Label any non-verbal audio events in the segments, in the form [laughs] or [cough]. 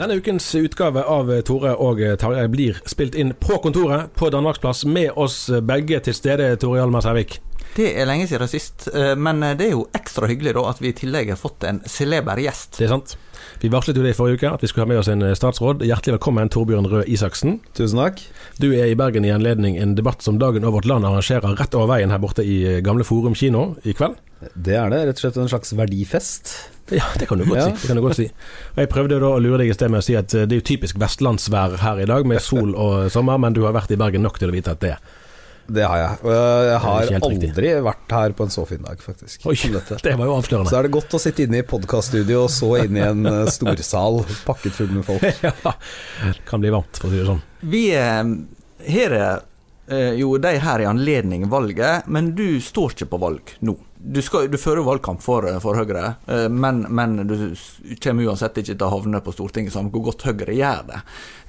Denne ukens utgave av Tore og Tarjei blir spilt inn på kontoret på Danmarksplass med oss begge til stede, Tore Hjalmar Sævik. Det er lenge siden sist, eh, men det er jo ekstra hyggelig da at vi i tillegg har fått en celeber gjest. Det er sant. Vi varslet jo det i forrige uke, at vi skulle ha med oss en statsråd. Hjertelig velkommen, Torbjørn Røe Isaksen. Tusen takk. Du er i Bergen i anledning en debatt som Dagen og vårt land arrangerer rett over veien her borte i Gamle Forum kino i kveld. Det er det. Rett og slett en slags verdifest. Ja, det kan du godt, Ja. si. Det kan du godt si. [laughs] Jeg prøvde da å lure deg i sted med å si at eh, det er jo typisk vestlandsvær her i dag, med sol og sommer, men du har vært i Bergen nok til å vite at det Det har jeg. Og jeg har aldri riktig. vært her på en så fin dag, faktisk. Oi, det var jo avslørende. Så er det godt å sitte inne i podkaststudio og så inne i en eh, storsal pakket full med folk. [laughs] ja, det kan bli varmt, for å si det sånn. Vi eh, har eh, jo de her i anledning valget, men du står ikke på valg nå. Du, skal, du fører valgkamp for, for Høyre, eh, men, men du kommer uansett ikke til å havne på Stortinget, samme hvor godt Høyre gjør det.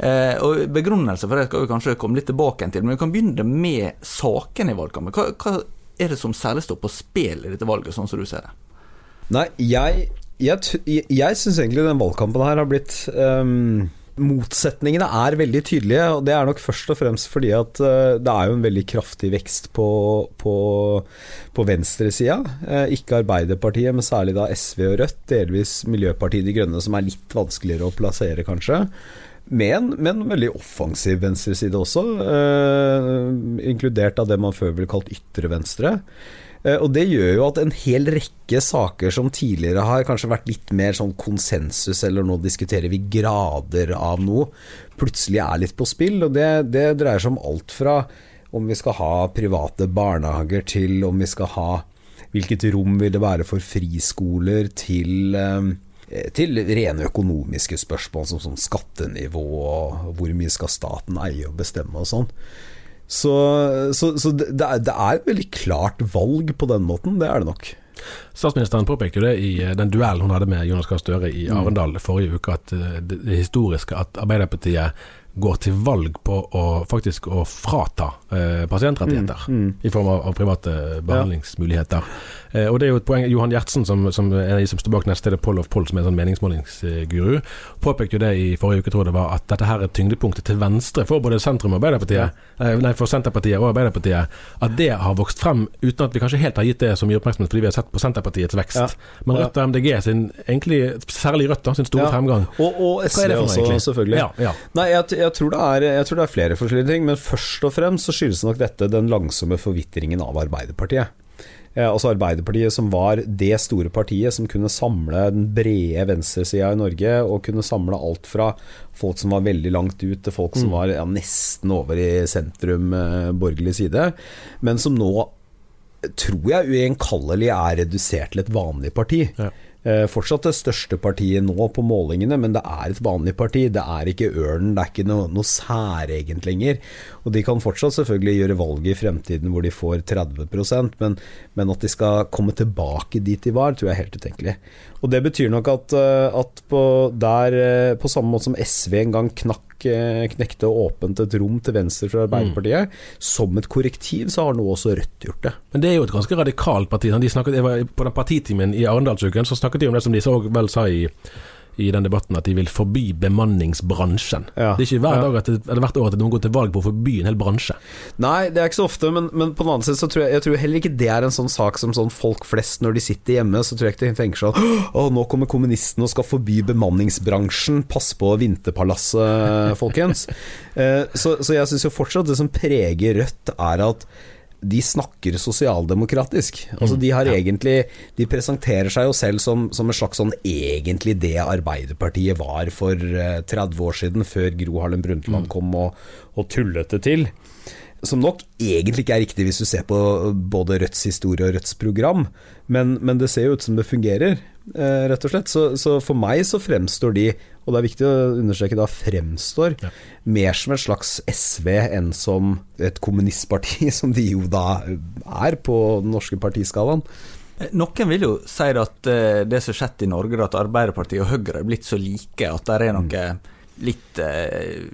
Eh, og Begrunnelse for det skal vi kanskje komme litt tilbake til, men vi kan begynne med sakene i valgkampen. Hva, hva er det som særlig står på spill i dette valget, sånn som du ser det? Nei, jeg Jeg, jeg, syns egentlig den valgkampen her har blitt ehm, Motsetningene er veldig tydelige, og det er nok først og fremst fordi at eh, det er jo en veldig kraftig vekst på, på, på venstresida. Eh, ikke Arbeiderpartiet, men særlig da SV og Rødt. Delvis Miljøpartiet De Grønne, som er litt vanskeligere å plassere, kanskje. Med en, med en veldig offensiv venstreside også, eh, inkludert av det man før ville kalt ytre venstre. Eh, Og det gjør jo at en hel rekke saker som tidligere har kanskje vært litt mer sånn konsensus, eller nå diskuterer vi grader av noe, plutselig er litt på spill. Og det, det dreier seg om alt fra om vi skal ha private barnehager, til om vi skal ha Hvilket rom vil det være for friskoler, til eh, til rene økonomiske spørsmål som som skattenivå og hvor mye skal staten eie og bestemme og sånn. Så, så, så det, er det er et veldig klart valg på den måten, det er det nok. Statsministeren påpekte jo det i eh, den duellen hun hadde med Jonas Gahr Støre i Mm. Arendal forrige uke, at eh, det, historiske at Arbeiderpartiet går til valg på å faktisk å frata eh, pasientrettigheter Mm, i form av, av private behandlingsmuligheter. Eh, og det er jo et poeng. Johan Gjertsen, som, som er de som står bak nettstedet Poll of Poll, som er en sånn meningsmålingsguru, påpekte jo det i forrige uke, tror jeg det var, at dette her er tyngdepunktet til venstre for både sentrum og Arbeiderpartiet, eh, nei, for Senterpartiet og Arbeiderpartiet, at det har vokst frem uten at vi kanskje helt har gitt det så mye oppmerksomhet, fordi vi har sett på Senterpartiets vekst. Ja. Men Rødt og MDG sin, egentlig, særlig Rødt da, sin store Ja. fremgang. Og, og SV det for også, egentlig? selvfølgelig. Nei, jeg, jeg, tror det er, jeg tror det er flere forskjellige ting, men først og fremst så skyldes nok dette den langsomme forvitringen av Arbeiderpartiet. Eh, altså Arbeiderpartiet som var det store partiet som kunne samle den brede venstresida i Norge, og kunne samle alt fra folk som var veldig langt ut, til folk Mm. som var ja, nesten over i sentrum eh, borgerlig side, men som nå tror jeg uenkallelig er redusert til et vanlig parti. Ja. Eh, fortsatt det største partiet nå på målingene, men det er et vanlig parti. Det er ikke Ørnen, det er ikke noe, noe særegent lenger. Og de kan fortsatt selvfølgelig gjøre valget i fremtiden hvor de får 30% men, men at de skal komme tilbake dit de var, tror jeg er helt utenkelig. Og det betyr nok at, eh, at på, der, eh, på samme måte som SV en gang knakk knekte åpent et rom til venstre for Arbeiderpartiet. Mm. Som et korrektiv så har nå også Rødt gjort det. Men det er jo et ganske radikalt parti. De snakket, på den partitimen i Arendalsuken så snakket de om det som de så vel sa i i den debatten at de vil forby bemanningsbransjen. Ja, det er ikke hver, dag at det, eller hvert år at noen går til valg på å forby en hel bransje. Nei, det er ikke så ofte, men, men på den annen side så tror jeg, jeg tror heller ikke det er en sånn sak som sånn folk flest når de sitter hjemme, så tror jeg ikke de tenker sånn Å, nå kommer kommunistene og skal forby bemanningsbransjen, pass på Vinterpalasset, folkens. [laughs] Eh, så, så jeg syns jo fortsatt det som preger Rødt, er at de snakker sosialdemokratisk. Altså de har mm, egentlig De presenterer seg jo selv som, som en slags sånn egentlig det Arbeiderpartiet var for 30 eh, år siden, før Gro Harlem Brundtland mm. kom og, og tullet det til. Som nok egentlig ikke er riktig hvis du ser på både Rødts historie og Rødts program, men, men det ser jo ut som det fungerer, eh, rett og slett. Så, så, for meg så fremstår de, og det er viktig å understreke da, fremstår ja. mer som et slags SV enn som et kommunistparti, [laughs] som de jo da er på den norske partiskalaen. Noen vil jo si at eh, det som har skjedd i Norge, at Arbeiderpartiet og Høyre er blitt så like at det er noe litt eh,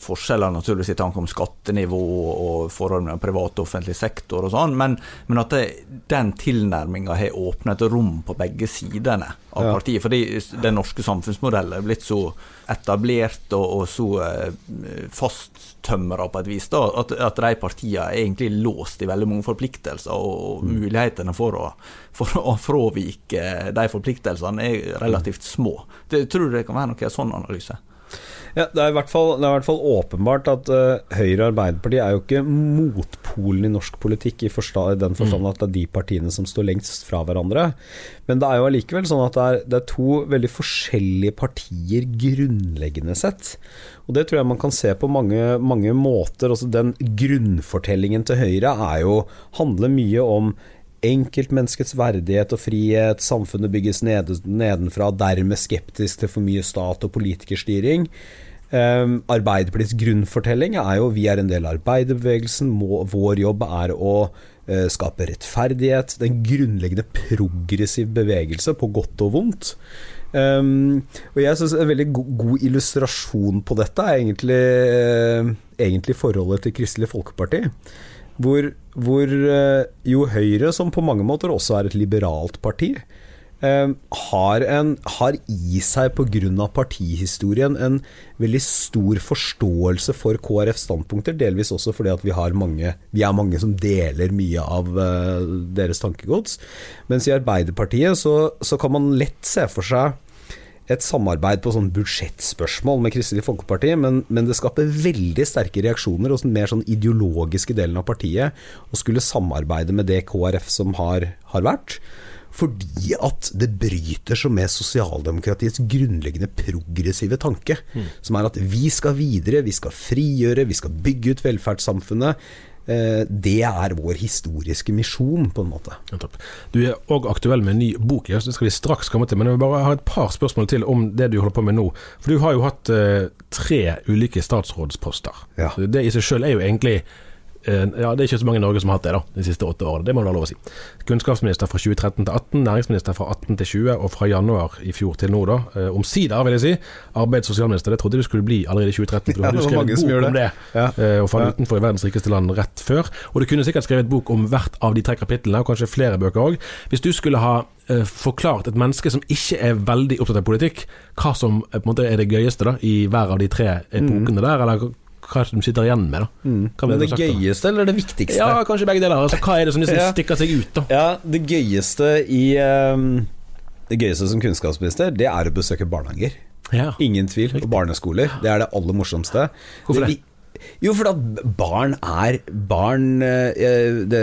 forskjeller naturligvis i tanke om skattenivå og forhold mellom privat og offentlig sektor og sånn, men, men, at det, den tilnærminga har åpnet rom på begge sidene av ja. partiet. Fordi den norske samfunnsmodellen er blitt så etablert og, og så eh, fasttømra på et vis da, at, at de partiene er egentlig låst i veldig mange forpliktelser, og, og mm. mulighetene for å, for å fravike de forpliktelsene er relativt små. Det, tror du det kan være noe sånn analyse? Ja, det, er i hvert fall, det er i hvert fall åpenbart at uh, Høyre og Arbeiderpartiet er jo ikke motpolen i norsk politikk i, forstand, i den forstand mm. at det er de partiene som står lengst fra hverandre. Men det er jo allikevel sånn at det er, det er, to veldig forskjellige partier grunnleggende sett. Og det tror jeg man kan se på mange, mange måter. Altså, den grunnfortellingen til Høyre er jo, handler mye om enkeltmenneskets verdighet og frihet, samfunnet bygges nedenfra, dermed skeptisk til for mye stat og politikerstyring. Um, Arbeiderpartiets grunnfortelling er jo vi er en del av arbeiderbevegelsen, vår jobb er å uh, skape rettferdighet. Det er en grunnleggende progressiv bevegelse, på godt og vondt. Um, og jeg synes En veldig go god illustrasjon på dette er egentlig, uh, egentlig forholdet til Kristelig Folkeparti. Hvor, hvor uh, jo Høyre, som på mange måter også er et liberalt parti, Uh, har, en, har, i seg pga. partihistorien en veldig stor forståelse for KrFs standpunkter, delvis også fordi at vi, mange, vi er mange som deler mye av uh, deres tankegods. Mens i Arbeiderpartiet så, så, kan man lett se for seg et samarbeid på sånn budsjettspørsmål med Kristelig Folkeparti, men, men, det skaper veldig sterke reaksjoner hos den mer sånn ideologiske delen av partiet å skulle samarbeide med det KrF som har, har vært fordi at det bryter så med sosialdemokratiets grunnleggende progressive tanke, mm. som er at vi skal videre, vi skal frigjøre, vi skal bygge ut velferdssamfunnet. Eh, det er vår historiske misjon, på en måte. Du er òg aktuell med en ny bok, det skal vi straks komme til. Men jeg vil bare ha et par spørsmål til om det du holder på med nå. For du har jo hatt eh, tre ulike statsrådsposter. Ja. Det i seg sjøl er jo egentlig ja, Det er ikke så mange i Norge som har hatt det da, de siste åtte årene, det må det være lov å si. Kunnskapsminister fra 2013 til 18, næringsminister fra 18 til 20, og fra januar i fjor til nå, da. Eh, omsider, vil jeg si. Arbeids- og sosialminister, det trodde du skulle bli allerede i 2013. For du [laughs] hadde skrevet bok om det, ja. Eh, og falt ja. utenfor i verdens rikeste land rett før. Og du kunne sikkert skrevet bok om hvert av de tre kapitlene, og kanskje flere bøker òg. Hvis du skulle ha forklart et menneske som ikke er veldig opptatt av politikk, hva som på en måte er det gøyeste da, i hver av de tre epokene mm. der, eller hva er det de sitter igjen med, da? Mm. det er det sagt, gøyeste eller det viktigste? Ja, kanskje begge deler. Altså, hva er det som liksom stikker seg ut, da? Ja, det gøyeste i um, Det gøyeste som kunnskapsminister, det er å besøke barnehager. Ja. Ingen tvil. Og barneskoler. Det er det aller morsomste. Hvorfor det? Jo, for at barn er Barn eh, det,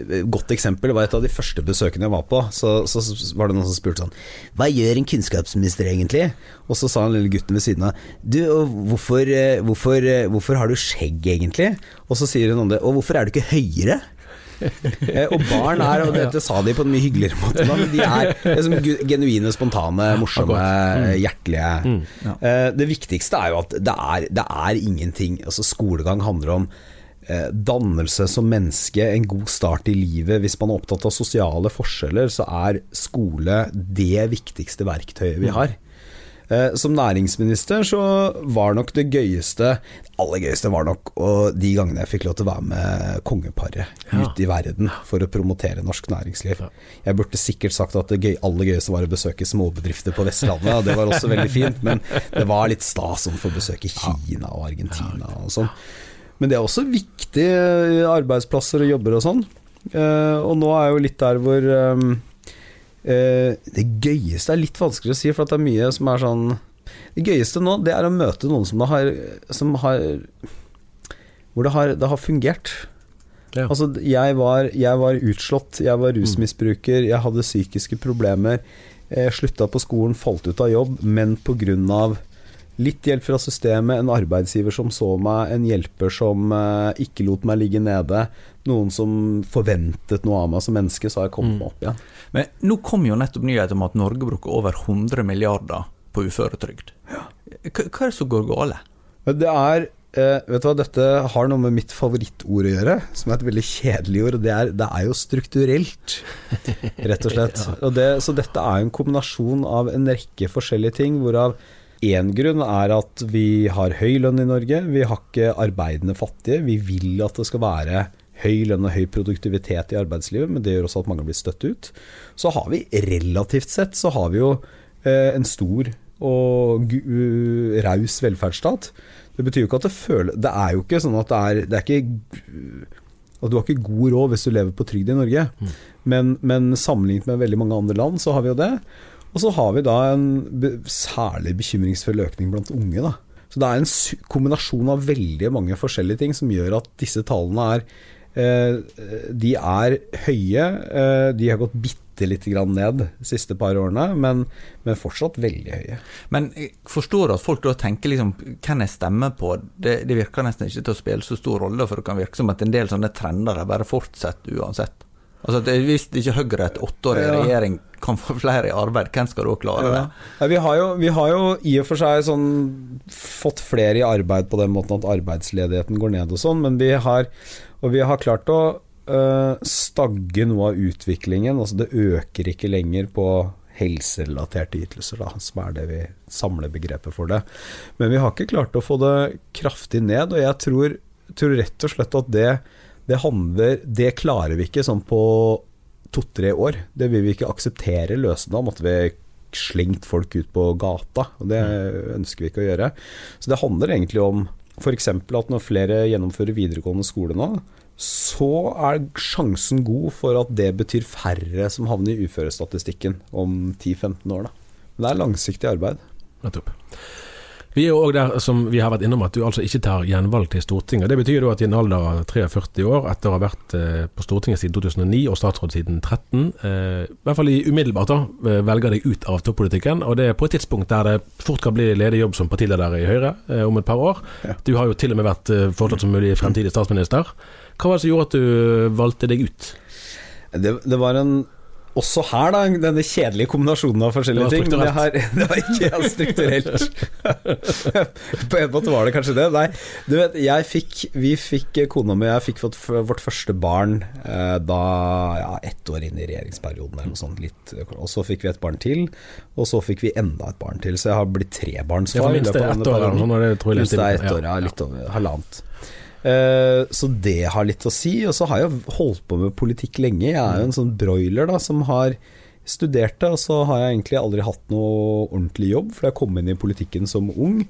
Et godt eksempel var et av de første besøkene jeg var på. Så, så, var det noen som spurte sånn Hva gjør en kunnskapsminister egentlig? Og så sa den lille gutten ved siden av Du, hvorfor, eh, hvorfor, eh, hvorfor har du skjegg egentlig? Og så sier hun det Og hvorfor er du ikke høyere? Eh, og barn er, og dette sa de på en mye hyggeligere måte, da, men de er liksom genuine, spontane, morsomme, mm. hjertelige. Eh, Det viktigste er jo at det er, det er ingenting Altså Skolegang handler om eh, dannelse som menneske, en god start i livet. Hvis man er opptatt av sosiale forskjeller, så er skole det viktigste verktøyet vi har. Eh, Som næringsminister så var nok det gøyeste aller gøyeste var nok og de gangene jeg fikk lov til å være med kongeparet ute i verden for å promotere norsk næringsliv. Jeg burde sikkert sagt at det gøy, aller gøyeste var å besøke småbedrifter på Vestlandet, og det var også veldig fint, men det var litt stas å få besøke Kina og Argentina og sånn. Men det er også viktige arbeidsplasser og jobber og sånn. Eh, og nå er jeg jo litt der hvor ehm, eh, Det gøyeste er litt vanskeligere å si, for det er mye som er sånn Det gøyeste nå, det er å møte noen som har, som har Hvor det har, det har fungert. Ja. Altså, jeg var, jeg var utslått, jeg var rusmisbruker, jeg hadde psykiske problemer. Jeg slutta på skolen, falt ut av jobb, men pga. litt hjelp fra systemet, en arbeidsgiver som så meg, en hjelper som eh, ikke lot meg ligge nede, noen som forventet noe av meg som menneske, så har jeg kommet meg opp igjen. Men nå kom jo nettopp nyheten om at Norge bruker over 100 milliarder på uføretrygd. Hva, hva er det som går gale? Det er eh, Vet du hva, dette har noe med mitt favorittord å gjøre, som er et veldig kjedelig ord. Det er, det er jo strukturelt, rett og slett. [laughs] Og det, så dette er en kombinasjon av en rekke forskjellige ting, hvorav én grunn er at vi har høy lønn i Norge. Vi har ikke arbeidende fattige. Vi vil at det skal være høy lønn og høy produktivitet i arbeidslivet, men det gjør også at mange blir støtt ut. Så har vi relativt sett så har vi jo eh, en stor og raus velferdsstat. Det betyr jo ikke at det føler Det er jo ikke sånn at det er Det er ikke at du har ikke god råd hvis du lever på trygd i Norge. Men, men sammenlignet med veldig mange andre land, så har vi jo det. Og så har vi da en særlig bekymringsfull økning blant unge. Da. Så det er en kombinasjon av veldig mange forskjellige ting som gjør at disse tallene er De er høye. Eh, de har gått bitte lite grann ned de siste par årene, men, men fortsatt veldig høye. Men jeg forstår at folk da tenker liksom Hvem jeg stemmer på? Det, det virker nesten ikke til å spille så stor rolle, for det kan virke som at en del sånne trender de bare fortsetter uansett. Altså det, Hvis ikke Høyre etter åtte år i regjering kan få flere i arbeid, hvem skal da klare det? Ja, vi, har jo, vi har jo i og for seg sånn fått flere i arbeid på den måten at arbeidsledigheten går ned og sånn, men vi har, vi har klart å øh, stagge noe av utviklingen. Altså det øker ikke lenger på helserelaterte ytelser, da, som er det vi samler begrepet for det. Men vi har ikke klart å få det kraftig ned, og jeg tror, tror rett og slett at det, det handler Det klarer vi ikke sånn på to-tre år. Det vil vi ikke akseptere løsende. Da måtte vi slengt folk ut på gata, og det ønsker vi ikke å gjøre. Så det handler egentlig om f.eks. at når flere gjennomfører videregående skole nå, så er sjansen god for at det betyr færre som havner i uførestatistikken om 10-15 år. Da. Men det er langsiktig arbeid. Nettopp. Vi er jo òg der som vi har vært innom at du altså ikke tar gjenvalg til Stortinget. Det betyr jo at i en alder av 43 år, etter å ha vært eh, på Stortinget siden 2009 og statsråd siden 2013, eh, i hvert fall i umiddelbart da, eh, velger deg ut av toppolitikken. Og det er på et tidspunkt der det fort kan bli ledig jobb som partileder i Høyre om et par år. Du har jo til og med vært foreslått som mulig fremtidig statsminister. Hva var det som gjorde at du valgte deg ut? Det, det var en også her, da, denne kjedelige kombinasjonen av forskjellige ting. Men det, her, [laughs] det var ikke helt strukturelt. [laughs] På en måte var det kanskje det. Nei, du vet, jeg fikk Vi fikk, kona mi og jeg fikk fått vårt første barn eh, da ja, ett år inn i regjeringsperioden eller noe sånt. Litt, og så fikk vi et barn til, og så fikk vi enda et barn til. Så jeg har blitt trebarnsfar. Ja, minst det er ett år eller noe det tror jeg Minst det er ett år, ja. Litt over halvannet. Eh, så det har litt å si. Og så har jeg holdt på med politikk lenge. Jeg er jo en sånn broiler da, som har studert det, og så har jeg egentlig aldri hatt noe ordentlig jobb, for jeg kom inn i politikken som ung.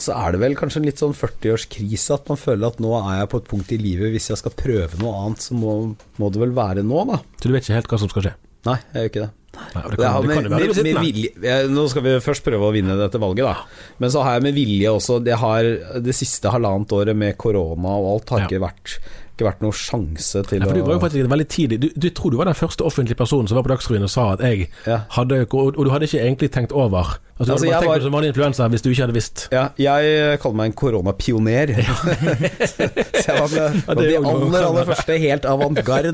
Så er det vel kanskje en litt sånn 40-årskrise at man føler at nå er jeg på et punkt i livet Hvis jeg skal prøve noe annet, så må, må det vel være nå, da. Så du vet ikke helt hva som skal skje? Nei, jeg gjør ikke det. Nei, det kan, det kan med, med med. vilje, jeg, Nå skal vi først prøve å vinne dette valget, da. Men så har jeg med vilje også Det, har, det siste halvannet året med korona og alt har Ja. ikke, vært, ikke vært noen sjanse til Ja, for du var jo faktisk veldig tidlig Du, du tror du var den første offentlige personen som var på Dagsrevyen og sa at jeg Ja. hadde og du hadde ikke egentlig tenkt over Altså, Altså, jeg var- som vanlig influenser hvis du ikke hadde visst. Ja, jeg kaller meg en koronapioner. [laughs] så jeg var med Ja, de er aller, aller første, helt avantgarde,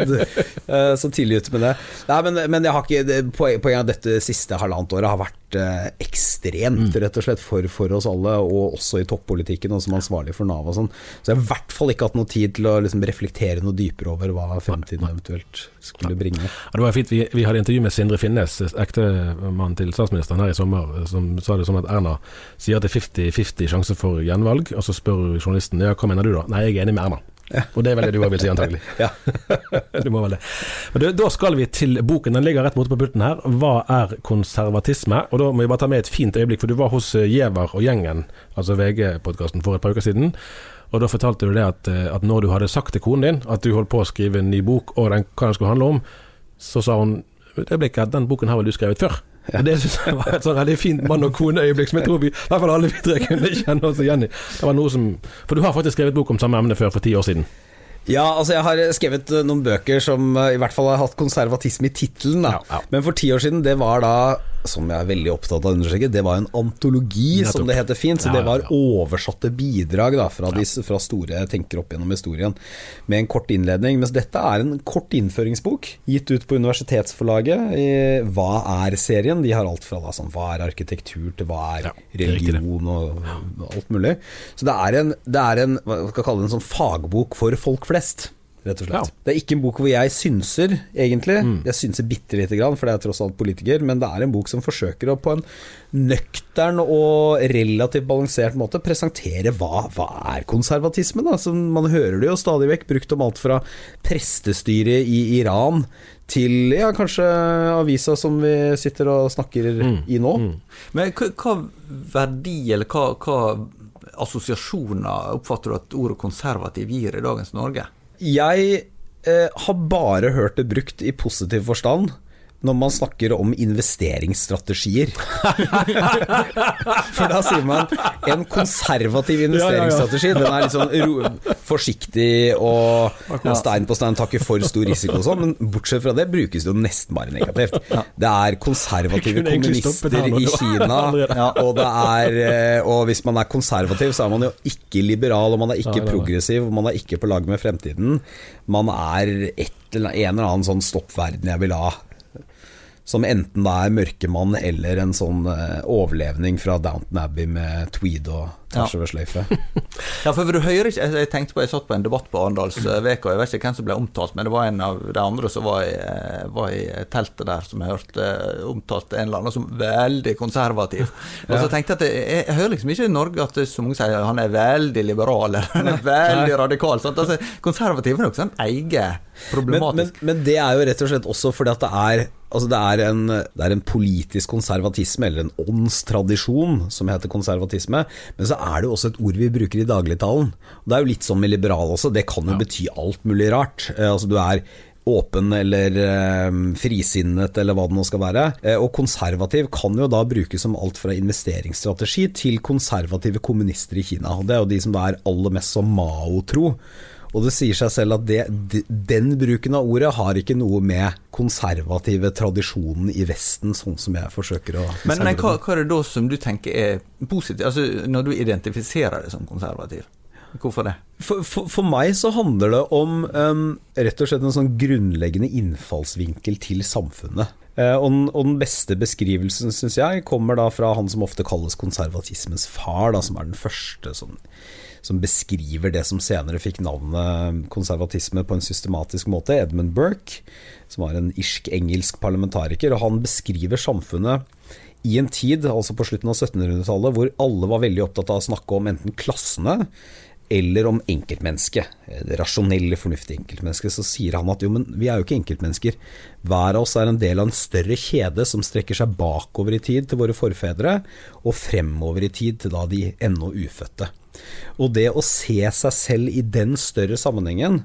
uh, så tidlig ute med det. Nei, men, men jeg har ikke Poenget er at dette siste halvannet året har vært uh, ekstremt, Mm. rett og slett, for, for oss alle, og også i toppolitikken, og som ansvarlig for Nav og sånn. Så jeg har i hvert fall ikke hatt noe tid til å liksom reflektere noe dypere over hva fremtiden eventuelt skulle bringe. Ja, det var fint, vi, vi hadde intervju med Sindre Finnes, ektemann til statsministeren her i sommer, som sa det sånn at Erna sier at det er 50-50 sjanse for gjenvalg, og så spør journalisten ja, hva mener du da? Nei, jeg er enig med Erna. Og det er vel det du òg vil si, antagelig. [laughs] Ja. [laughs] du må vel det. Men du, da skal vi til boken. Den ligger rett borte på pulten her. Hva er konservatisme? Og da må vi bare ta med et fint øyeblikk, for du var hos eh, Giæver og gjengen, altså VG-podkasten, for et par uker siden. Og da fortalte du det at, eh, at når du hadde sagt til konen din at du holdt på å skrive en ny bok, og den, hva den skulle handle om, så sa hun et øyeblikk at den boken har vel du skrevet før? Og Det synes jeg var et sånn veldig fint mann og kone-øyeblikk som jeg tror vi, i hvert fall alle vi tre kunne kjenne oss igjen i. Det var noe som, For du har faktisk skrevet bok om samme emne før, for ti år siden. Ja, altså jeg har skrevet eh, noen bøker som eh, i hvert fall har hatt konservatisme i tittelen. Ja, ja. Men for ti år siden, det var da, som jeg er veldig opptatt av å understreke, det var en antologi, som det heter fint. Så det var oversatte bidrag da, fra, de, fra store tenker opp gjennom historien, med en kort innledning. Mens dette er en kort innføringsbok, gitt ut på Universitetsforlaget. I Hva er-serien? De har alt fra da, sånn, hva er arkitektur til hva er religion og alt mulig. Så det er en, det er en hva skal jeg kalle det, en sånn fagbok for folk flest. Rett og slett. Ja. Det er ikke en bok hvor jeg synser, egentlig. Mm. Jeg synser bitte lite grann, for det er tross alt politiker, men det er en bok som forsøker å på en nøktern og relativt balansert måte presentere hva, hva er konservatisme, da. Så man hører det jo stadig vekk brukt om alt fra prestestyret i Iran til ja, kanskje avisa som vi sitter og snakker Mm. i nå. Men hva, hva verdi, eller hva, hva assosiasjoner oppfatter du at ordet konservativ gir i dagens Norge? Jeg eh, har bare hørt det brukt i positiv forstand når man snakker om investeringsstrategier. For da sier man en konservativ investeringsstrategi. Den er litt sånn forsiktig og stein på stein, tar ikke for stor risiko og sånn, men bortsett fra det brukes det jo nesten bare negativt. Det er konservative kommunister i Kina, [laughs] og det er eh, Og hvis man er konservativ, så er man jo ikke liberal, og man er ikke progressiv, og man er ikke på lag med fremtiden. Man er et eller, en eller annen sånn stoppverden jeg vil ha. Som enten da er mørkemann eller en sånn eh, overlevning fra Downton Abbey med tweed og tvers Ja. ved sløyfe. [laughs] Ja, for du hører ikke Jeg, tenkte på, jeg satt på en debatt på Arendalsveka, jeg vet ikke hvem som ble omtalt, men det var en av de andre som var i, eh, var i teltet der, som jeg hørte eh, omtalt en eller annen som veldig konservativ. [laughs] Og så tenkte jeg at jeg, jeg, jeg hører liksom ikke i Norge at så mange sier han er veldig liberal, eller han er [laughs] veldig radikal. Sant? Altså, konservativ er noe sånn eget Men, men, problematisk. men det er jo rett og slett også fordi at det er Altså det er, en, det er en politisk konservatisme, eller en åndstradisjon, som heter konservatisme. Men så er det jo også et ord vi bruker i dagligtalen. Det er jo litt sånn med liberal også, det kan jo bety alt mulig rart. Eh, altså du er åpen eller eh, frisinnet eller hva det nå skal være. Eh, og konservativ kan jo da brukes som alt fra investeringsstrategi til konservative kommunister i Kina. Og det er jo de som da er aller mest som Mao-tro. Og det sier seg selv at det, den bruken av ordet har ikke noe med konservative tradisjonen i Vesten, sånn som jeg forsøker å Men, men hva, hva er det da som du tenker er positivt, altså når du identifiserer deg som konservativ? Hvorfor det? For, for, for meg så handler det om um, rett og slett en sånn grunnleggende innfallsvinkel til samfunnet. Uh, og, den, og den beste beskrivelsen, syns jeg, kommer da fra han som ofte kalles konservatismens far, da, som er den første som, som beskriver det som senere fikk navnet konservatisme på en systematisk måte, Edmund Burke, som var en irsk-engelsk parlamentariker. og Han beskriver samfunnet i en tid, altså på slutten av 1700-tallet, hvor alle var veldig opptatt av å snakke om enten klassene eller om enkeltmennesket. Det rasjonelle, fornuftige enkeltmennesket. Så sier han at jo, men vi er jo ikke enkeltmennesker. Hver av oss er en del av en større kjede som strekker seg bakover i tid til våre forfedre, og fremover i tid til da de ennå ufødte. Og det å se seg selv i den større sammenhengen,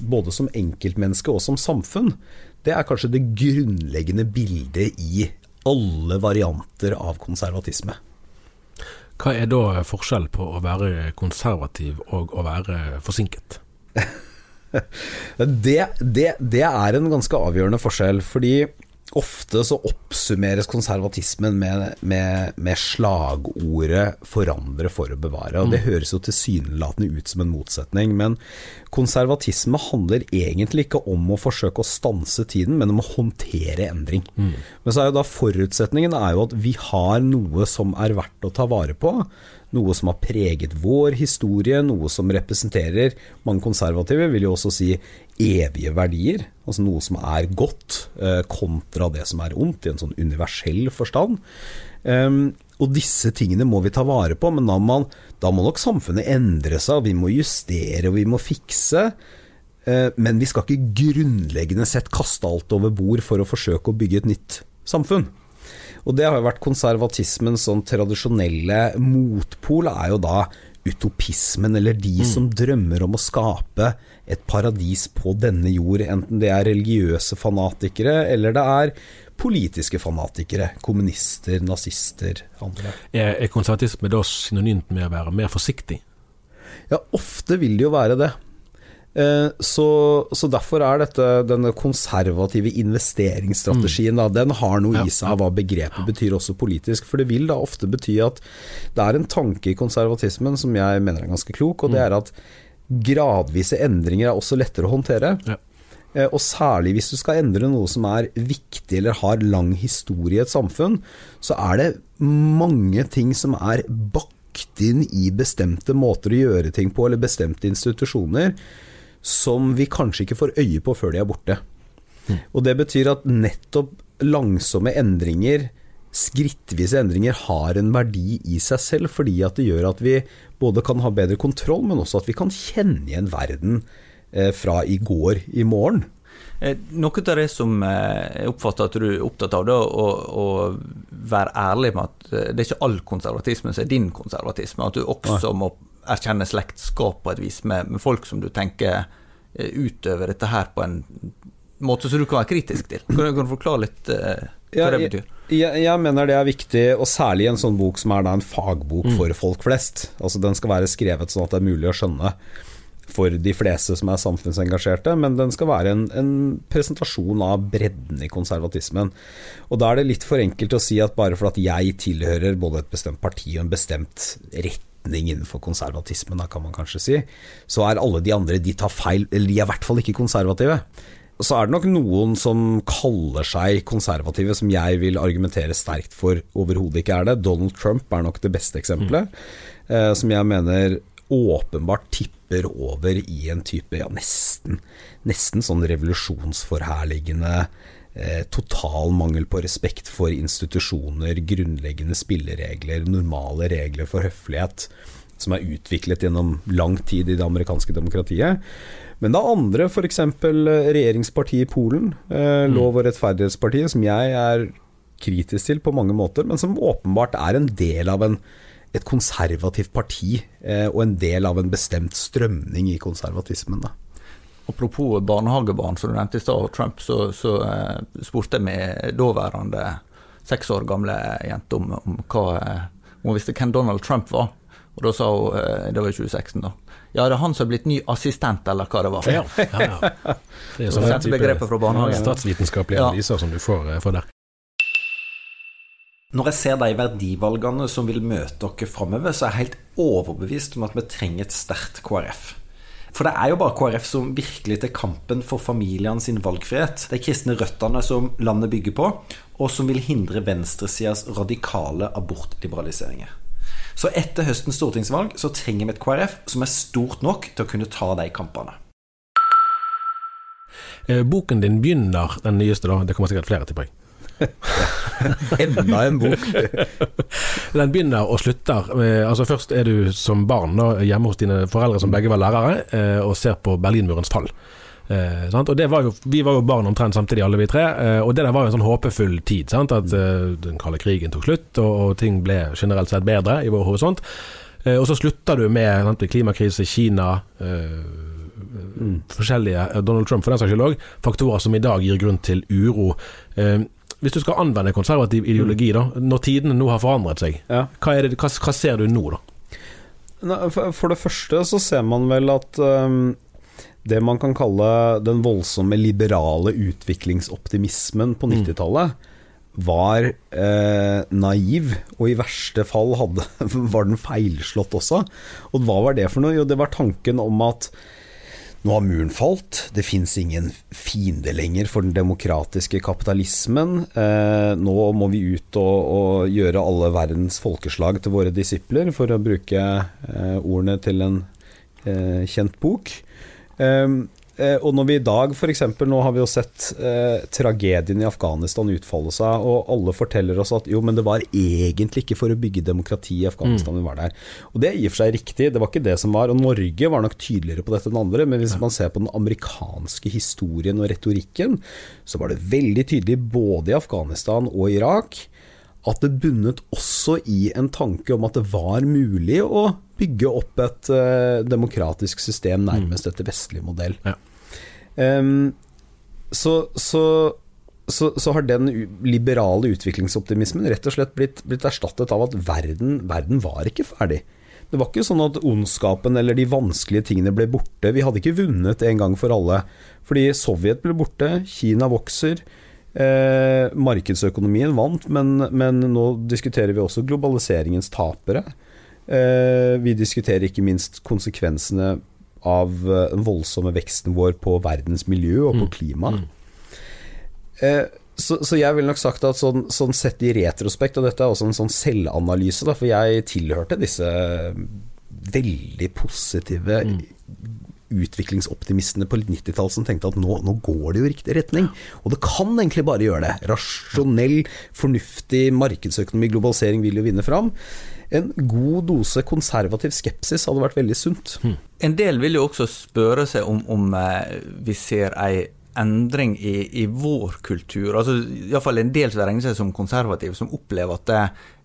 både som enkeltmenneske og som samfunn, det er kanskje det grunnleggende bildet i alle varianter av konservatisme. Hva er da forskjell på å være konservativ og å være forsinket? [laughs] Det, det, det er en ganske avgjørende forskjell, fordi Ofte så oppsummeres konservatismen med, med, med, slagordet 'forandre for å bevare'. og Det mm. høres jo tilsynelatende ut som en motsetning, men konservatisme handler egentlig ikke om å forsøke å stanse tiden, men om å håndtere endring. Mm. Men så er jo da forutsetningen er jo at vi har noe som er verdt å ta vare på noe som har preget vår historie, noe som representerer Mange konservative vil jo også si evige verdier, altså noe som er godt, eh, kontra det som er ondt, i en sånn universell forstand. Um, og disse tingene må vi ta vare på, men da, man, da må nok samfunnet endre seg, og vi må justere og vi må fikse. Uh, men vi skal ikke grunnleggende sett kaste alt over bord for å forsøke å bygge et nytt samfunn. Og det har jo vært konservatismens sånn tradisjonelle motpol, er jo da utopismen, eller de mm. som drømmer om å skape et paradis på denne jord, enten det er religiøse fanatikere, eller det er politiske fanatikere, kommunister, nazister, andre. Er, er konservatisme da synonymt med å være mer forsiktig? Ja, ofte vil det jo være det. Eh, så, så, derfor er dette denne konservative investeringsstrategien da, Den har noe i seg av hva begrepet betyr også politisk. For det vil da ofte bety at det er en tanke i konservatismen som jeg mener er ganske klok, og det mm. er at gradvise endringer er også lettere å håndtere. Ja. Eh, og særlig hvis du skal endre noe som er viktig eller har lang historie i et samfunn, så er det mange ting som er bakt inn i bestemte måter å gjøre ting på, eller bestemte institusjoner, som vi kanskje ikke får øye på før de er borte. Mm. Og Det betyr at nettopp langsomme endringer, skrittvise endringer, har en verdi i seg selv, fordi at det gjør at vi både kan ha bedre kontroll, men også at vi kan kjenne igjen verden eh, fra i går i morgen. Eh, noe av det som eh, jeg oppfatter at du er opptatt av, da, å, å, være ærlig med at det er ikke all konservatisme som er din konservatisme. At du også må erkjenne slektskap på et vis med, med, folk som du tenker eh, utøver dette her på en måte som du kan være kritisk til. Kan du, kan du forklare litt uh, hva ja, det betyr? Jeg, jeg, mener det er viktig, og særlig i en sånn bok som er en fagbok mm. for folk flest. Altså Den skal være skrevet sånn at det er mulig å skjønne for de fleste som er samfunnsengasjerte, men den skal være en, en, presentasjon av bredden i konservatismen. Og Da er det litt for enkelt å si at bare for at jeg tilhører både et bestemt parti og en bestemt rett retning innenfor konservatismen, da kan man kanskje si, så er alle de andre de tar feil, eller de er i hvert fall ikke konservative. Så er det nok noen som kaller seg konservative, som jeg vil argumentere sterkt for overhodet ikke er det. Donald Trump er nok det beste eksempelet, mm. eh, som jeg mener åpenbart tipper over i en type ja, nesten, nesten sånn revolusjonsforherligende Eh, total mangel på respekt for institusjoner, grunnleggende spilleregler, normale regler for høflighet, som er utviklet gjennom lang tid i det amerikanske demokratiet. Men det er andre, f.eks. regjeringspartiet i Polen, eh, mm. Lov- og rettferdighetspartiet, som jeg er kritisk til på mange måter, men som åpenbart er en del av en, et konservativt parti, eh, og en del av en bestemt strømning i konservatismen. da. Apropos barnehagebarn, som du nevnte i stad, Trump, så, så uh, spurte jeg med daværende seks år gamle jente om, om hva uh, Hun visste hvem Donald Trump var. Og da sa hun, uh, det var i 2016, da Ja, det er han som er blitt ny assistent, eller hva det var. Ja, ja, ja. [laughs] Det er sånn begrepet fra barnehagen. Statsvitenskapelige analyser som du får, får der. Når jeg ser de verdivalgene som vil møte dere framover, så er jeg helt overbevist om at vi trenger et sterkt KrF. For det er jo bare KrF som virkelig tar kampen for familiene sin valgfrihet. De kristne røttene som landet bygger på, og som vil hindre venstresidas radikale abortliberaliseringer. Så etter høstens stortingsvalg så trenger vi et KrF som er stort nok til å kunne ta de kampene. Eh, boken din begynner, den nyeste, da, det kommer sikkert flere, til jeg. [laughs] Enda en bok. [laughs] Den begynner og slutter. Altså Først er du som barn da, hjemme hos dine foreldre som begge var lærere, eh, og ser på Berlinmurens fall. Eh, og det var jo, Vi var jo barn omtrent samtidig, alle vi tre. Eh, og det der var jo en sånn håpefull tid. Sant? At eh, den kalde krigen tok slutt, og, og, ting ble generelt sett bedre i vår horisont. Eh, og så slutter du med sant, klimakrise, Kina mm. Forskjellige Donald Trump for den saks skyld òg. Faktorer som i dag gir grunn til uro. Hvis du skal anvende konservativ ideologi, da, når tidene nå har forandret seg, ja. hva, det, hva, hva, ser du nå, da? For det første så ser man vel at um, det man kan kalle den voldsomme liberale utviklingsoptimismen på 90-tallet var eh, naiv, og i verste fall hadde, [laughs] var den feilslått også. Og hva var det for noe? Jo, det var tanken om at nå har muren falt, det fins ingen fiende lenger for den demokratiske kapitalismen. Eh, nå må vi ut og, og, gjøre alle verdens folkeslag til våre disipler, for å bruke eh, ordene til en eh, kjent bok. Eh, og når vi i dag f.eks. nå har vi jo sett eh, tragedien i Afghanistan utfolde seg, og alle forteller oss at jo, men det var egentlig ikke for å bygge demokrati i Afghanistan mm. vi var der. Og det er i og for seg riktig, det var ikke det som var. Og Norge var nok tydeligere på dette enn andre, men hvis man ser på den amerikanske historien og retorikken, så var det veldig tydelig både i Afghanistan og Irak at det bunnet også i en tanke om at det var mulig å bygge opp et uh, demokratisk system nærmest etter vestlig modell. Ja. Um, så, så, så, så, har den liberale utviklingsoptimismen rett og slett blitt, blitt erstattet av at verden, verden var ikke ferdig. Det var ikke sånn at ondskapen eller de vanskelige tingene ble borte. Vi hadde ikke vunnet en gang for alle. Fordi Sovjet ble borte, Kina vokser. Eh, markedsøkonomien vant, men, men, nå diskuterer vi også globaliseringens tapere. Eh, vi diskuterer ikke minst konsekvensene av eh, den voldsomme veksten vår på verdens miljø og på mm. klima. Mm. Eh, så, så, jeg ville nok sagt at sånn, sånn, sett i retrospekt, og dette er også en sånn selvanalyse, da, for jeg tilhørte disse veldig positive mm utviklingsoptimistene på 90-tallet som tenkte at nå, nå, går det jo i riktig retning. Og det kan egentlig bare gjøre det. Rasjonell, fornuftig markedsøkonomi, globalisering vil jo vinne fram. En god dose konservativ skepsis hadde vært veldig sunt. Hmm. En del vil jo også spørre seg om, om eh, vi ser ei endring i, i, vår kultur. altså Iallfall en del som regner seg som konservative, som opplever at det,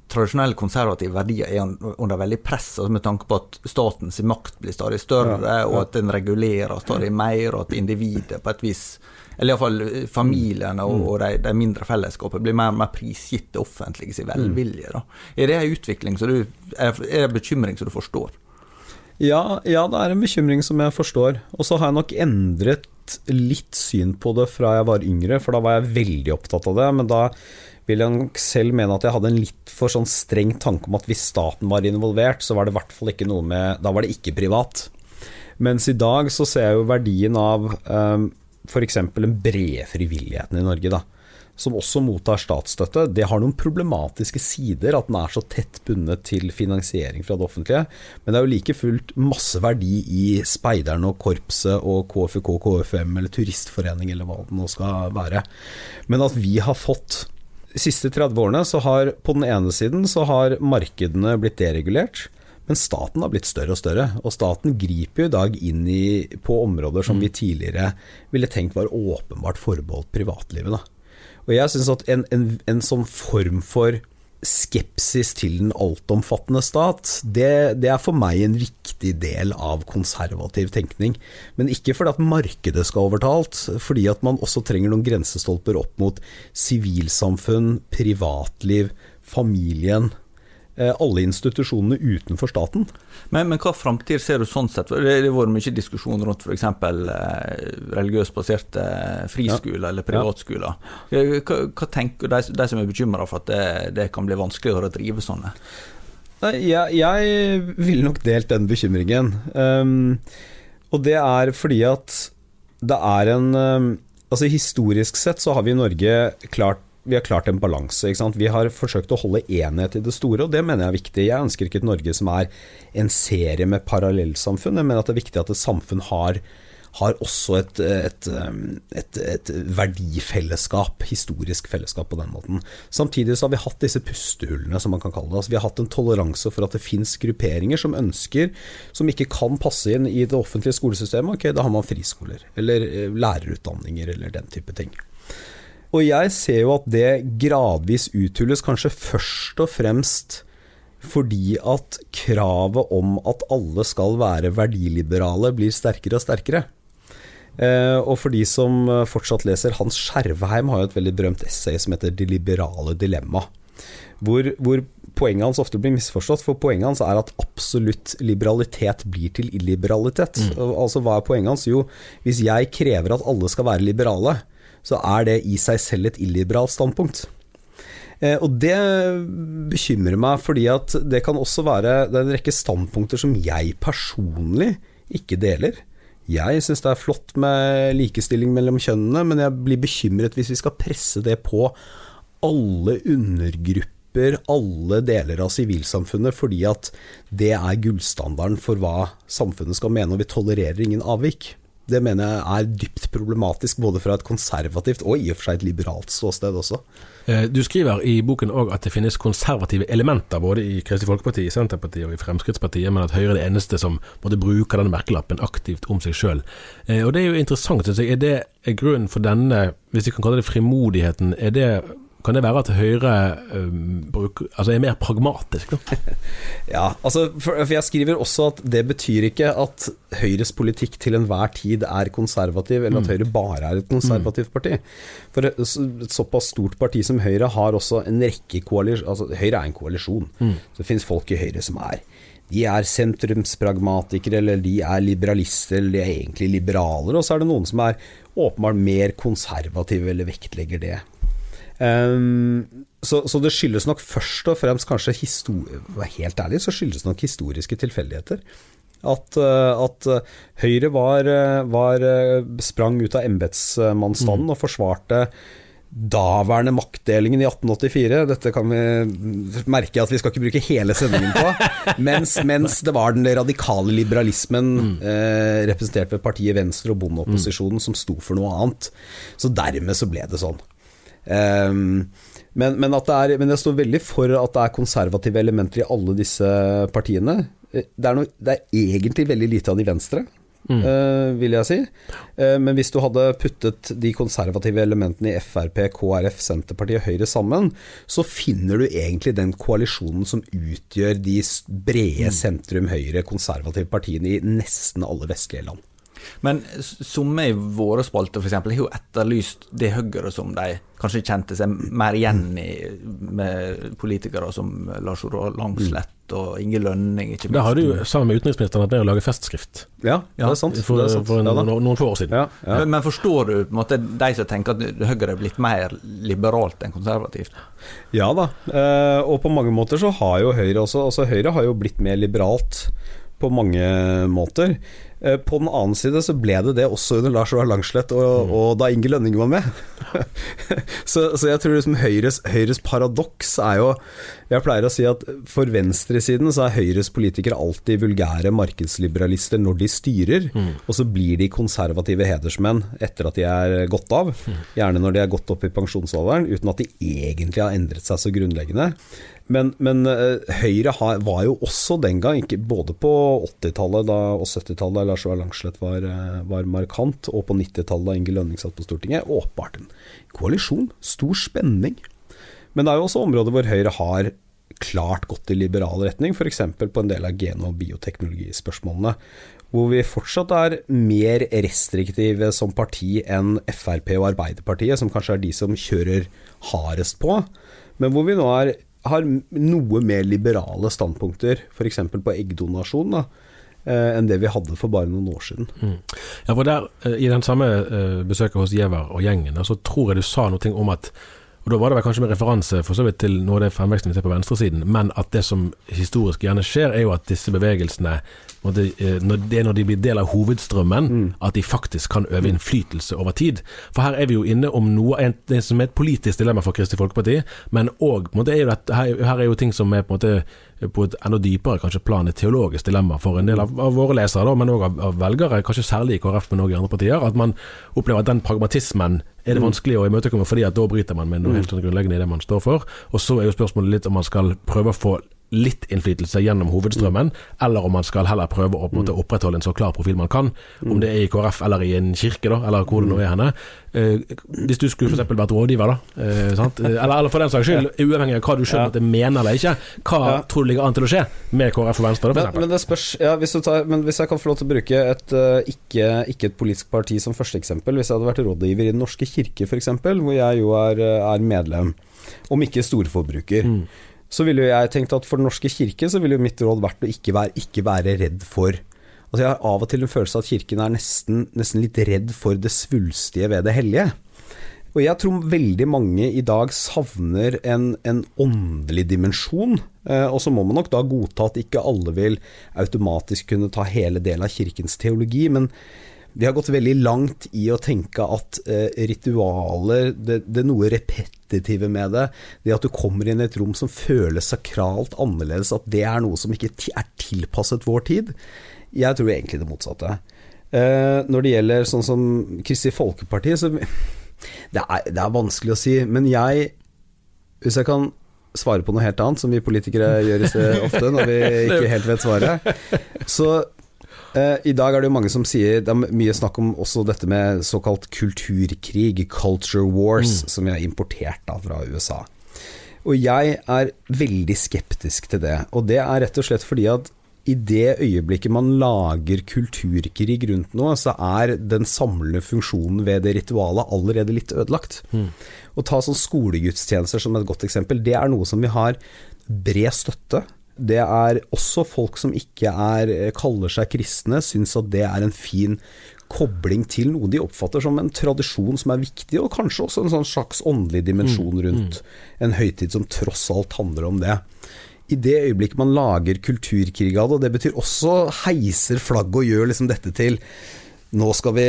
tradisjonelle konservative verdier er under veldig press, altså med tanke på at statens makt blir stadig større, ja, ja. og at den regulerer stadig mer, og at individet på et vis eller iallfall eh, familiene og, mm. og de, de, mindre fellesskapene blir mer og mer prisgitt det offentlige sin velvilje. Da. Er det en utvikling som du, er det en bekymring som du forstår? Ja, ja, det er en bekymring som jeg forstår. Og så har jeg nok endret litt syn på det fra jeg var yngre, for da var jeg veldig opptatt av det. Men da vil jeg nok selv mene at jeg hadde en litt for sånn streng tanke om at hvis staten var involvert, så var det i hvert fall ikke noe med Da var det ikke privat. Mens i dag så ser jeg jo verdien av um, f.eks. den brede frivilligheten i Norge, da. Som også mottar statsstøtte. Det har noen problematiske sider, at den er så tett bundet til finansiering fra det offentlige. Men det er jo like fullt masse verdi i speiderne og korpset og KFK, KFM eller turistforening eller hva det nå skal være. Men at vi har fått de siste 30 årene så har på den ene siden så har markedene blitt deregulert. Men staten har blitt større og større, og staten griper jo i dag inn i, på områder som mm. vi tidligere ville tenkt var åpenbart forbeholdt privatlivet. Da. Og jeg synes at en, en, en sånn form for skepsis til den altomfattende stat, det, det, er for meg en viktig del av konservativ tenkning. Men ikke fordi at markedet skal overta alt, fordi at man også trenger noen grensestolper opp mot sivilsamfunn, privatliv, familien alle institusjonene utenfor staten. Men, men hva framtid ser du sånn sett? Det har vært mye diskusjon rundt f.eks. Eh, religiøst baserte friskoler ja. eller privatskoler. Hva, hva tenker de, de som er bekymra for at det, det, kan bli vanskeligere å drive sånne? Nei, jeg, jeg ville nok delt den bekymringen. Um, og det er fordi at det er en um, Altså Historisk sett så har vi i Norge klart vi har klart en balanse. Vi har forsøkt å holde enhet i det store, og det mener jeg er viktig. Jeg ønsker ikke et Norge som er en serie med parallellsamfunn. Jeg mener at det er viktig at et samfunn har, har også et, et, et, et, verdifellesskap, historisk fellesskap på den måten. Samtidig så har vi hatt disse pustehullene, som man kan kalle det. Altså, vi har hatt en toleranse for at det fins grupperinger som ønsker, som ikke kan passe inn i det offentlige skolesystemet. Ok, da har man friskoler, eller eh, lærerutdanninger, eller den type ting. Og jeg ser jo at det gradvis uthules, kanskje først og fremst fordi at kravet om at alle skal være verdiliberale, blir sterkere og sterkere. Eh, og for de som fortsatt leser, Hans Skjervheim har jo et veldig berømt essay som heter 'Det liberale dilemma'. Hvor, hvor poenget hans ofte blir misforstått. For poenget hans er at absolutt liberalitet blir til illiberalitet. Mm. Altså Hva er poenget hans? Jo, hvis jeg krever at alle skal være liberale, så er det i seg selv et illiberalt standpunkt. Eh, og det bekymrer meg, fordi at det kan også være Det er en rekke standpunkter som jeg personlig ikke deler. Jeg syns det er flott med likestilling mellom kjønnene, men jeg blir bekymret hvis vi skal presse det på alle undergrupper, alle deler av sivilsamfunnet, fordi at det er gullstandarden for hva samfunnet skal mene, og vi tolererer ingen avvik. Det mener jeg er dypt problematisk, både fra et konservativt og i og for seg et liberalt ståsted også. Eh, Du skriver i boken òg at det finnes konservative elementer både i Kristelig Folkeparti, i Senterpartiet og i Fremskrittspartiet, men at Høyre er det eneste som måtte bruke denne merkelappen aktivt om seg sjøl. Og det er jo interessant, syns jeg. Er det grunnen for denne, hvis vi kan kalle det frimodigheten, er det kan det være at Høyre um, bruker, altså er mer pragmatisk, da? [laughs] Ja, altså, for, for jeg skriver også at det betyr ikke at Høyres politikk til enhver tid er konservativ, eller at Høyre bare er et konservativt parti. For et, såpass stort parti som Høyre har også en rekke koalisjoner altså, Høyre er en koalisjon. Så det finnes folk i Høyre som er de er sentrumspragmatikere, eller de er liberalister, eller de er egentlig liberaler. Og så er det noen som er åpenbart mer konservative, eller vektlegger det. Um, så, så, det skyldes nok først og fremst kanskje Helt ærlig så skyldes nok historiske tilfeldigheter. At, uh, at Høyre var, var, sprang ut av embetsmannsstanden mm. og forsvarte daværende maktdelingen i 1884. Dette kan vi merke at vi skal ikke bruke hele sendingen på. [laughs] mens, mens det var den radikale liberalismen mm. eh, representert ved partiet Venstre og bondeopposisjonen mm. som sto for noe annet. Så dermed så ble det sånn. Um, men, men, er, men, jeg står veldig for at det er konservative elementer i alle disse partiene. Det er, noe, det er egentlig veldig lite av de venstre, mm. uh, vil jeg si. Uh, men hvis du hadde puttet de konservative elementene i Frp, KrF, Senterpartiet og Høyre sammen, så finner du egentlig den koalisjonen som utgjør de brede mm. sentrum-høyre konservative partiene i nesten alle vestlige land. Men somme i våre spalter f.eks. har jo etterlyst det Høyre som de kanskje kjente seg mer igjen i, med politikere som Lars Oroald Langslett og Inge Lønning. Ikke minst. Det har du jo sammen med utenriksministeren vært med å lage festskrift. Ja, det er sant. For, det er sant. for en, noen få år siden. Ja, ja. Men, men, forstår du på en måte de som tenker at Høyre er blitt mer liberalt enn konservativt? Ja da, eh, og på mange måter så har jo Høyre også altså Høyre har jo blitt mer liberalt på mange måter. Eh, på den annen side så ble det det også under Lars Roar Langslett og, mm. og, da Inge Lønning var med. [laughs] så, så, jeg tror liksom Høyres, Høyres, paradoks er jo Jeg pleier å si at for venstresiden så er Høyres politikere alltid vulgære markedsliberalister når de styrer, mm. og så blir de konservative hedersmenn etter at de er gått av. Mm. Gjerne når de er gått opp i pensjonsalderen, uten at de egentlig har endret seg så grunnleggende. Men, men uh, Høyre har, var jo også den gang, ikke, både på 80-tallet og 70-tallet da Lars Ola Langslett var, uh, var, markant, og på 90-tallet da Inge Lønning satt på Stortinget, åpenbart en koalisjon. Stor spenning. Men det er jo også områder hvor Høyre har klart gått i liberal retning, f.eks. på en del av gen- og bioteknologispørsmålene. Hvor vi fortsatt er mer restriktive som parti enn Frp og Arbeiderpartiet, som kanskje er de som kjører hardest på. Men hvor vi nå er har noe mer liberale standpunkter, f.eks. på eggdonasjon, da, eh, enn det vi hadde for bare noen år siden. Mm. Ja, for der, eh, I den samme uh, besøket hos Giæver og gjengen, så tror jeg du sa noe om at og Da var det vel kanskje med referanse for så vidt til noe av det fremveksten vi ser på venstresiden, men at det som historisk gjerne skjer, er jo at disse bevegelsene når det, er når de blir del av hovedstrømmen, mm. at de faktisk kan øve innflytelse over tid. For her er vi jo inne om noe det som er et politisk dilemma for Kristelig Folkeparti, men òg her, her, er jo ting som er på måte på et enda dypere kanskje plan et teologisk dilemma for en del av, av våre lesere, da, men òg av, av, velgere, kanskje særlig i KrF, men òg i andre partier. At man opplever at den pragmatismen er det mm. vanskelig å imøtekomme, fordi at da bryter man med noe mm. helt sånn grunnleggende i det man står for. Og så er jo spørsmålet litt om man skal prøve å få litt innflytelse gjennom hovedstrømmen, eller om man skal heller prøve å måte, mm. opprettholde en så klar profil man kan. Om det er i KrF eller i en kirke, da, eller hvor det nå er henne. Eh, hvis du skulle f.eks. vært rådgiver, da, eh, [laughs] eller, eller, for den saks skyld, uavhengig av hva du skjønner at det mener eller ikke, hva ja. tror du ligger an til å skje med KrF og Venstre? Da, men, men, det spørs, ja, hvis, tar, men hvis jeg kan få lov til å bruke et uh, ikke, ikke, et politisk parti som første eksempel, hvis jeg hadde vært rådgiver i Den norske kirke f.eks., hvor jeg jo er, er medlem, om ikke storforbruker. Mm så ville jo jeg tenkt at for Den norske kirke så ville jo mitt råd vært å ikke være, ikke være redd for Altså Jeg har av og til en følelse av at Kirken er nesten, nesten litt redd for det svulstige ved det hellige. Og jeg tror veldig mange i dag savner en, en åndelig dimensjon. Eh, og så må man nok da godta at ikke alle vil automatisk kunne ta hele delen av kirkens teologi. Men vi har gått veldig langt i å tenke at eh, ritualer, det, det, er noe repetitive med det, det at du kommer inn i et rom som føles sakralt annerledes, at det er noe som ikke er tilpasset vår tid. Jeg tror egentlig det motsatte. Eh, når det gjelder sånn som Kristelig Folkeparti, så [laughs] det er, det er, vanskelig å si. Men jeg, hvis jeg kan svare på noe helt annet, som vi politikere gjør [laughs] ofte når vi ikke helt vet svaret, så i dag er det jo mange som sier Det er mye snakk om også dette med såkalt kulturkrig, culture wars, mm. som vi har importert da fra USA. Og jeg er veldig skeptisk til det. Og det er rett og slett fordi at i det øyeblikket man lager kulturkrig rundt noe, så er den samlende funksjonen ved det ritualet allerede litt ødelagt. Mm. Å ta sånn skolegudstjenester som et godt eksempel, det er noe som vi har bred støtte. Det er også folk som ikke er, kaller seg kristne, syns at det er en fin kobling til noe de oppfatter som en tradisjon som er viktig, og kanskje også en sånn slags åndelig dimensjon hmm. rundt en høytid som tross alt handler om det i det øyeblikket man lager kulturkrig av det, og det betyr også heiser flagget og gjør liksom dette til nå skal vi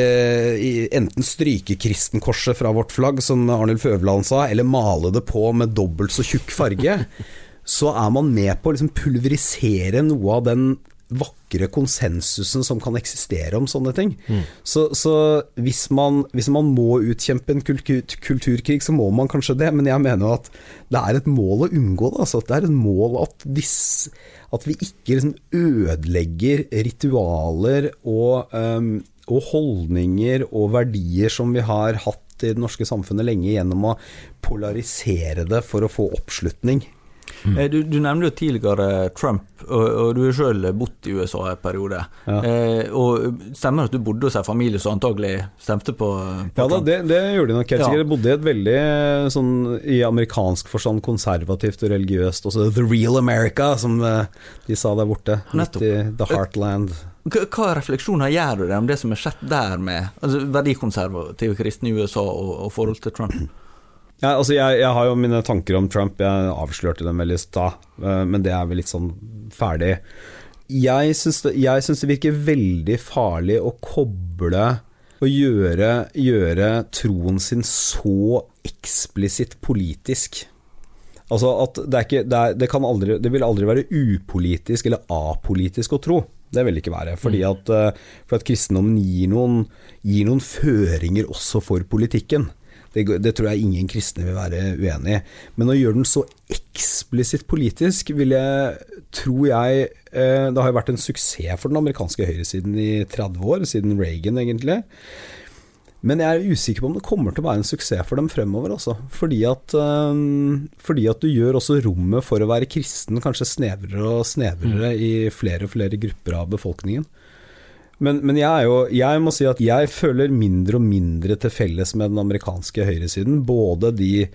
enten stryke kristenkorset fra vårt flagg, som Arnulf Øverland sa, eller male det på med dobbelt så tjukk farge, [laughs] så er man med på å liksom pulverisere noe av den vakre konsensusen som kan eksistere om sånne ting. Mm. Så, så hvis, man, hvis, man, må utkjempe en kultur, kulturkrig, så må man kanskje det, men jeg mener at det er et mål å unngå det. Altså, det er et mål at, disse, at vi ikke liksom ødelegger ritualer og, um, og holdninger og verdier som vi har hatt i det norske samfunnet lenge, gjennom å polarisere det for å få oppslutning. Mm. Du, du nevnte jo tidligere Trump, og, og du har sjøl bodd i USA en periode. Ja. Eh, og Stemmer at du bodde hos en familie som antagelig stemte på, på Ja da, det, det, gjorde de nok helt sikkert. Jeg bodde i et veldig sånn i amerikansk forstand konservativt og religiøst også The Real America, som eh, de sa der borte. litt i The Heartland. Hva, refleksjoner gjør du deg om det som er skjedd der med altså, verdikonservative kristne i USA og, og forhold til Trump? Ja, altså jeg, jeg, har jo mine tanker om Trump, jeg avslørte dem vel i stad, eh, men det er vel litt sånn ferdig. Jeg syns det, det, virker veldig farlig å koble og gjøre, gjøre troen sin så eksplisitt politisk. Altså at det, ikke, det, er, det, aldri, det vil aldri være upolitisk eller apolitisk å tro. Det vil det ikke være. Fordi mm. at, eh, for at kristendommen gir noen, gir noen føringer også for politikken. Det, det, tror jeg ingen kristne vil være uenig i. Men å gjøre den så eksplisitt politisk, vil jeg, tror jeg eh, Det har jo vært en suksess for den amerikanske høyresiden i 30 år, siden Reagan egentlig. Men jeg er usikker på om det kommer til å være en suksess for dem fremover. Også. Fordi, at, um, fordi at du gjør også rommet for å være kristen kanskje snevrere og snevrere mm. i flere og flere grupper av befolkningen. Men, men jeg, jo, jeg, må si at jeg føler mindre og mindre til felles med den amerikanske høyresiden. Både de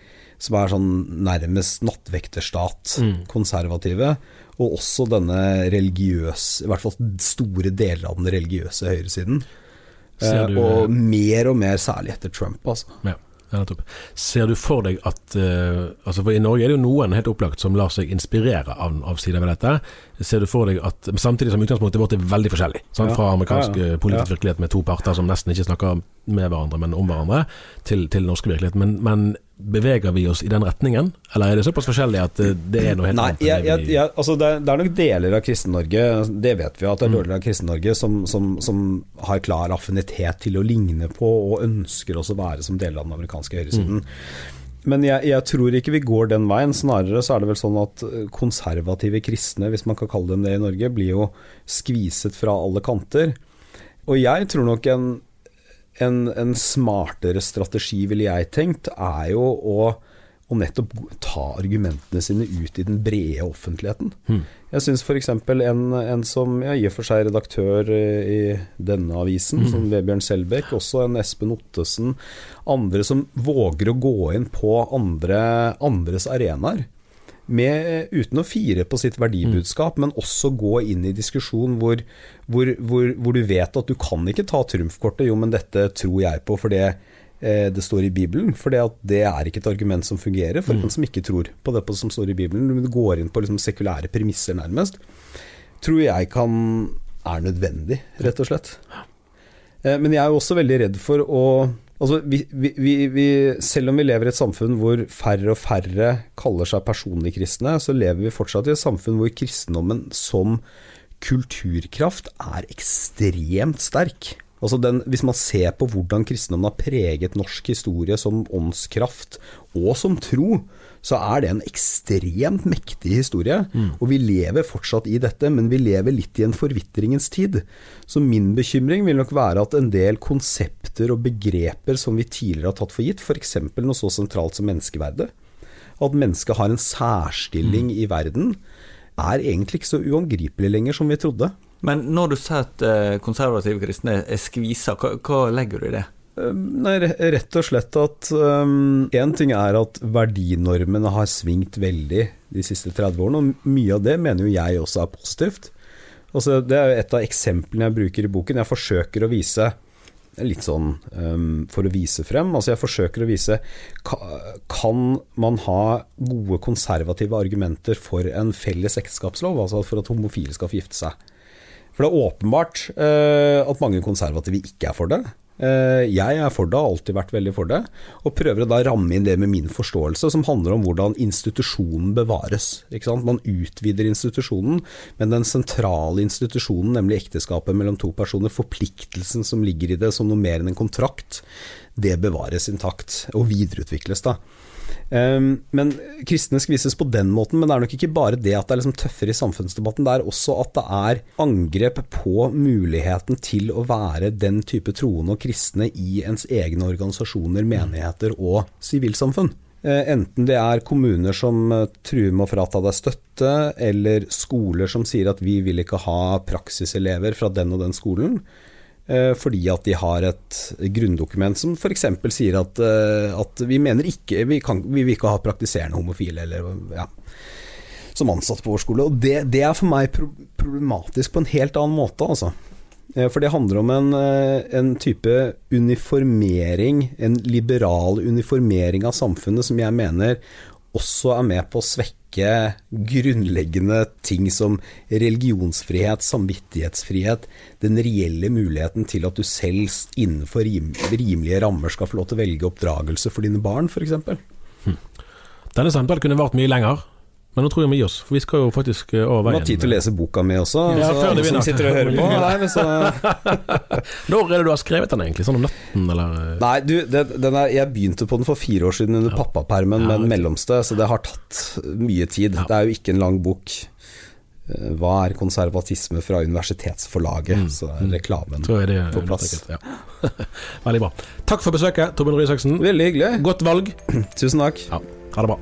som er sånn nærmest nattvekterstat, mm. konservative, og også denne religiøse, i hvert fall store deler av den religiøse høyresiden. Eh, og mer og mer særlig etter Trump, altså. Ja. Ja, Ser du for deg at uh, altså for I Norge er det jo noen helt opplagt som lar seg inspirere av, av sider ved dette. Ser du for deg at Samtidig som utgangspunktet vårt er veldig forskjellig sant? fra amerikansk ja, ja, politisk virkelighet med to parter som nesten ikke snakker med hverandre, men om hverandre, til, til norsk virkelighet. Men, men Beveger vi oss i den retningen, eller er det såpass forskjellig at eh, det er noe helt Nei, annet? Jeg, jeg, jeg, altså det, er, det, er, nok deler av Kristen-Norge, det vet vi at det er mm. deler av Kristen-Norge som, som, som, har klar affinitet til å ligne på og ønsker også å være som deler av den amerikanske høyresiden. Mm. Men jeg, jeg, tror ikke vi går den veien. Snarere så er det vel sånn at konservative kristne, hvis man kan kalle dem det i Norge, blir jo skviset fra alle kanter. Og jeg tror nok en en, en, smartere strategi, ville jeg tenkt, er jo å, å, nettopp ta argumentene sine ut i den brede offentligheten. Hmm. Jeg syns f.eks. En, en som ja, i og for seg redaktør i denne avisen, hmm. som Vebjørn Selbekk, også en Espen Ottesen, andre som våger å gå inn på andre, andres arenaer. Med, uten å fire på sitt verdibudskap, men også gå inn i diskusjon hvor, hvor, hvor, hvor du vet at du kan ikke ta trumfkortet. Jo, men dette tror jeg på for det, eh, det står i Bibelen. For det er ikke et argument som fungerer for mm. en som ikke tror på det på som står i Bibelen. Du går inn på liksom sekulære premisser, nærmest. Tror jeg kan er nødvendig, rett og slett. Eh, men jeg er jo også veldig redd for å Altså, vi, vi, vi, selv om vi lever i et samfunn hvor færre og færre kaller seg personlig kristne, så lever vi fortsatt i et samfunn hvor kristendommen som kulturkraft er ekstremt sterk. Altså den, hvis man ser på hvordan kristendommen har preget norsk historie som åndskraft og som tro, så er det en ekstremt mektig historie. Mm. Og vi lever fortsatt i dette, men vi lever litt i en forvitringens tid. Så min bekymring vil nok være at en del konsepter og begreper som vi tidligere har tatt for gitt, f.eks. noe så sentralt som menneskeverdet, at mennesket har en særstilling mm. i verden, er egentlig ikke så uangripelig lenger som vi trodde. Men når du sier at eh, konservative kristne er skvisa, hva, hva legger du i det? Ehm, nei, rett og slett at Én um, ting er at verdinormene har svingt veldig de siste 30 årene, og mye av det mener jo jeg også er positivt. Altså, det er jo et av eksemplene jeg bruker i boken. Jeg forsøker å vise litt sånn um, for å vise frem. Altså jeg forsøker å vise Kan man ha gode konservative argumenter for en felles ekteskapslov? Altså for at homofile skal få gifte seg. For det er åpenbart uh, at mange konservative ikke er for det. Eh, jeg er for det, har alltid vært veldig for det, og prøver å da ramme inn det med min forståelse, som handler om hvordan institusjonen bevares. Man utvider institusjonen, men den sentrale institusjonen, nemlig ekteskapet mellom to personer, forpliktelsen som ligger i det som noe mer enn en kontrakt, det bevares intakt og videreutvikles. da. Um, men kristne skvises på den måten, men det er nok ikke bare det at det er liksom tøffere i samfunnsdebatten. Det er også at det er angrep på muligheten til å være den type troende og kristne i ens egne organisasjoner, menigheter og sivilsamfunn. Uh, enten det er kommuner som uh, truer med å frata deg støtte, eller skoler som sier at vi vil ikke ha praksiselever fra den og den skolen. Eh, fordi at de har et grunndokument som f.eks. sier at, eh, at, vi mener ikke vi, kan, vi vil ikke ha praktiserende homofile eller ja, som ansatt på vår skole. Og det, det, er for meg problematisk på en helt annen måte, altså. Eh, for det handler om en, en, type uniformering, en liberal uniformering av samfunnet, som jeg mener også er med på å svekke grunnleggende ting som religionsfrihet, samvittighetsfrihet, den reelle muligheten til at du selv innenfor rimelige rammer skal få lov til å velge oppdragelse for dine barn, f.eks. Hm. Denne samtalen kunne vart mye lenger. Men nå tror jeg vi gir oss, for vi skal jo faktisk av over veien. Du har tid til å lese boka mi også, ja, så alle som sitter og hører på. [laughs] Nei, så... [laughs] Når er det du har skrevet den egentlig? Sånn om natten, eller? Nei, du, den, den er, jeg begynte på den for fire år siden under ja. pappapermen ja, med den mellomste, så det har tatt mye tid. Ja. Det er jo ikke en lang bok. Eh, hva er konservatisme fra universitetsforlaget? Mm. Så er reklamen Tror jeg det på plass. Ja. [laughs] Veldig bra. Takk for besøket, Torbjørn Røe Isaksen. Veldig hyggelig. Godt valg. [clears throat] Tusen takk. Ja. Ha det bra.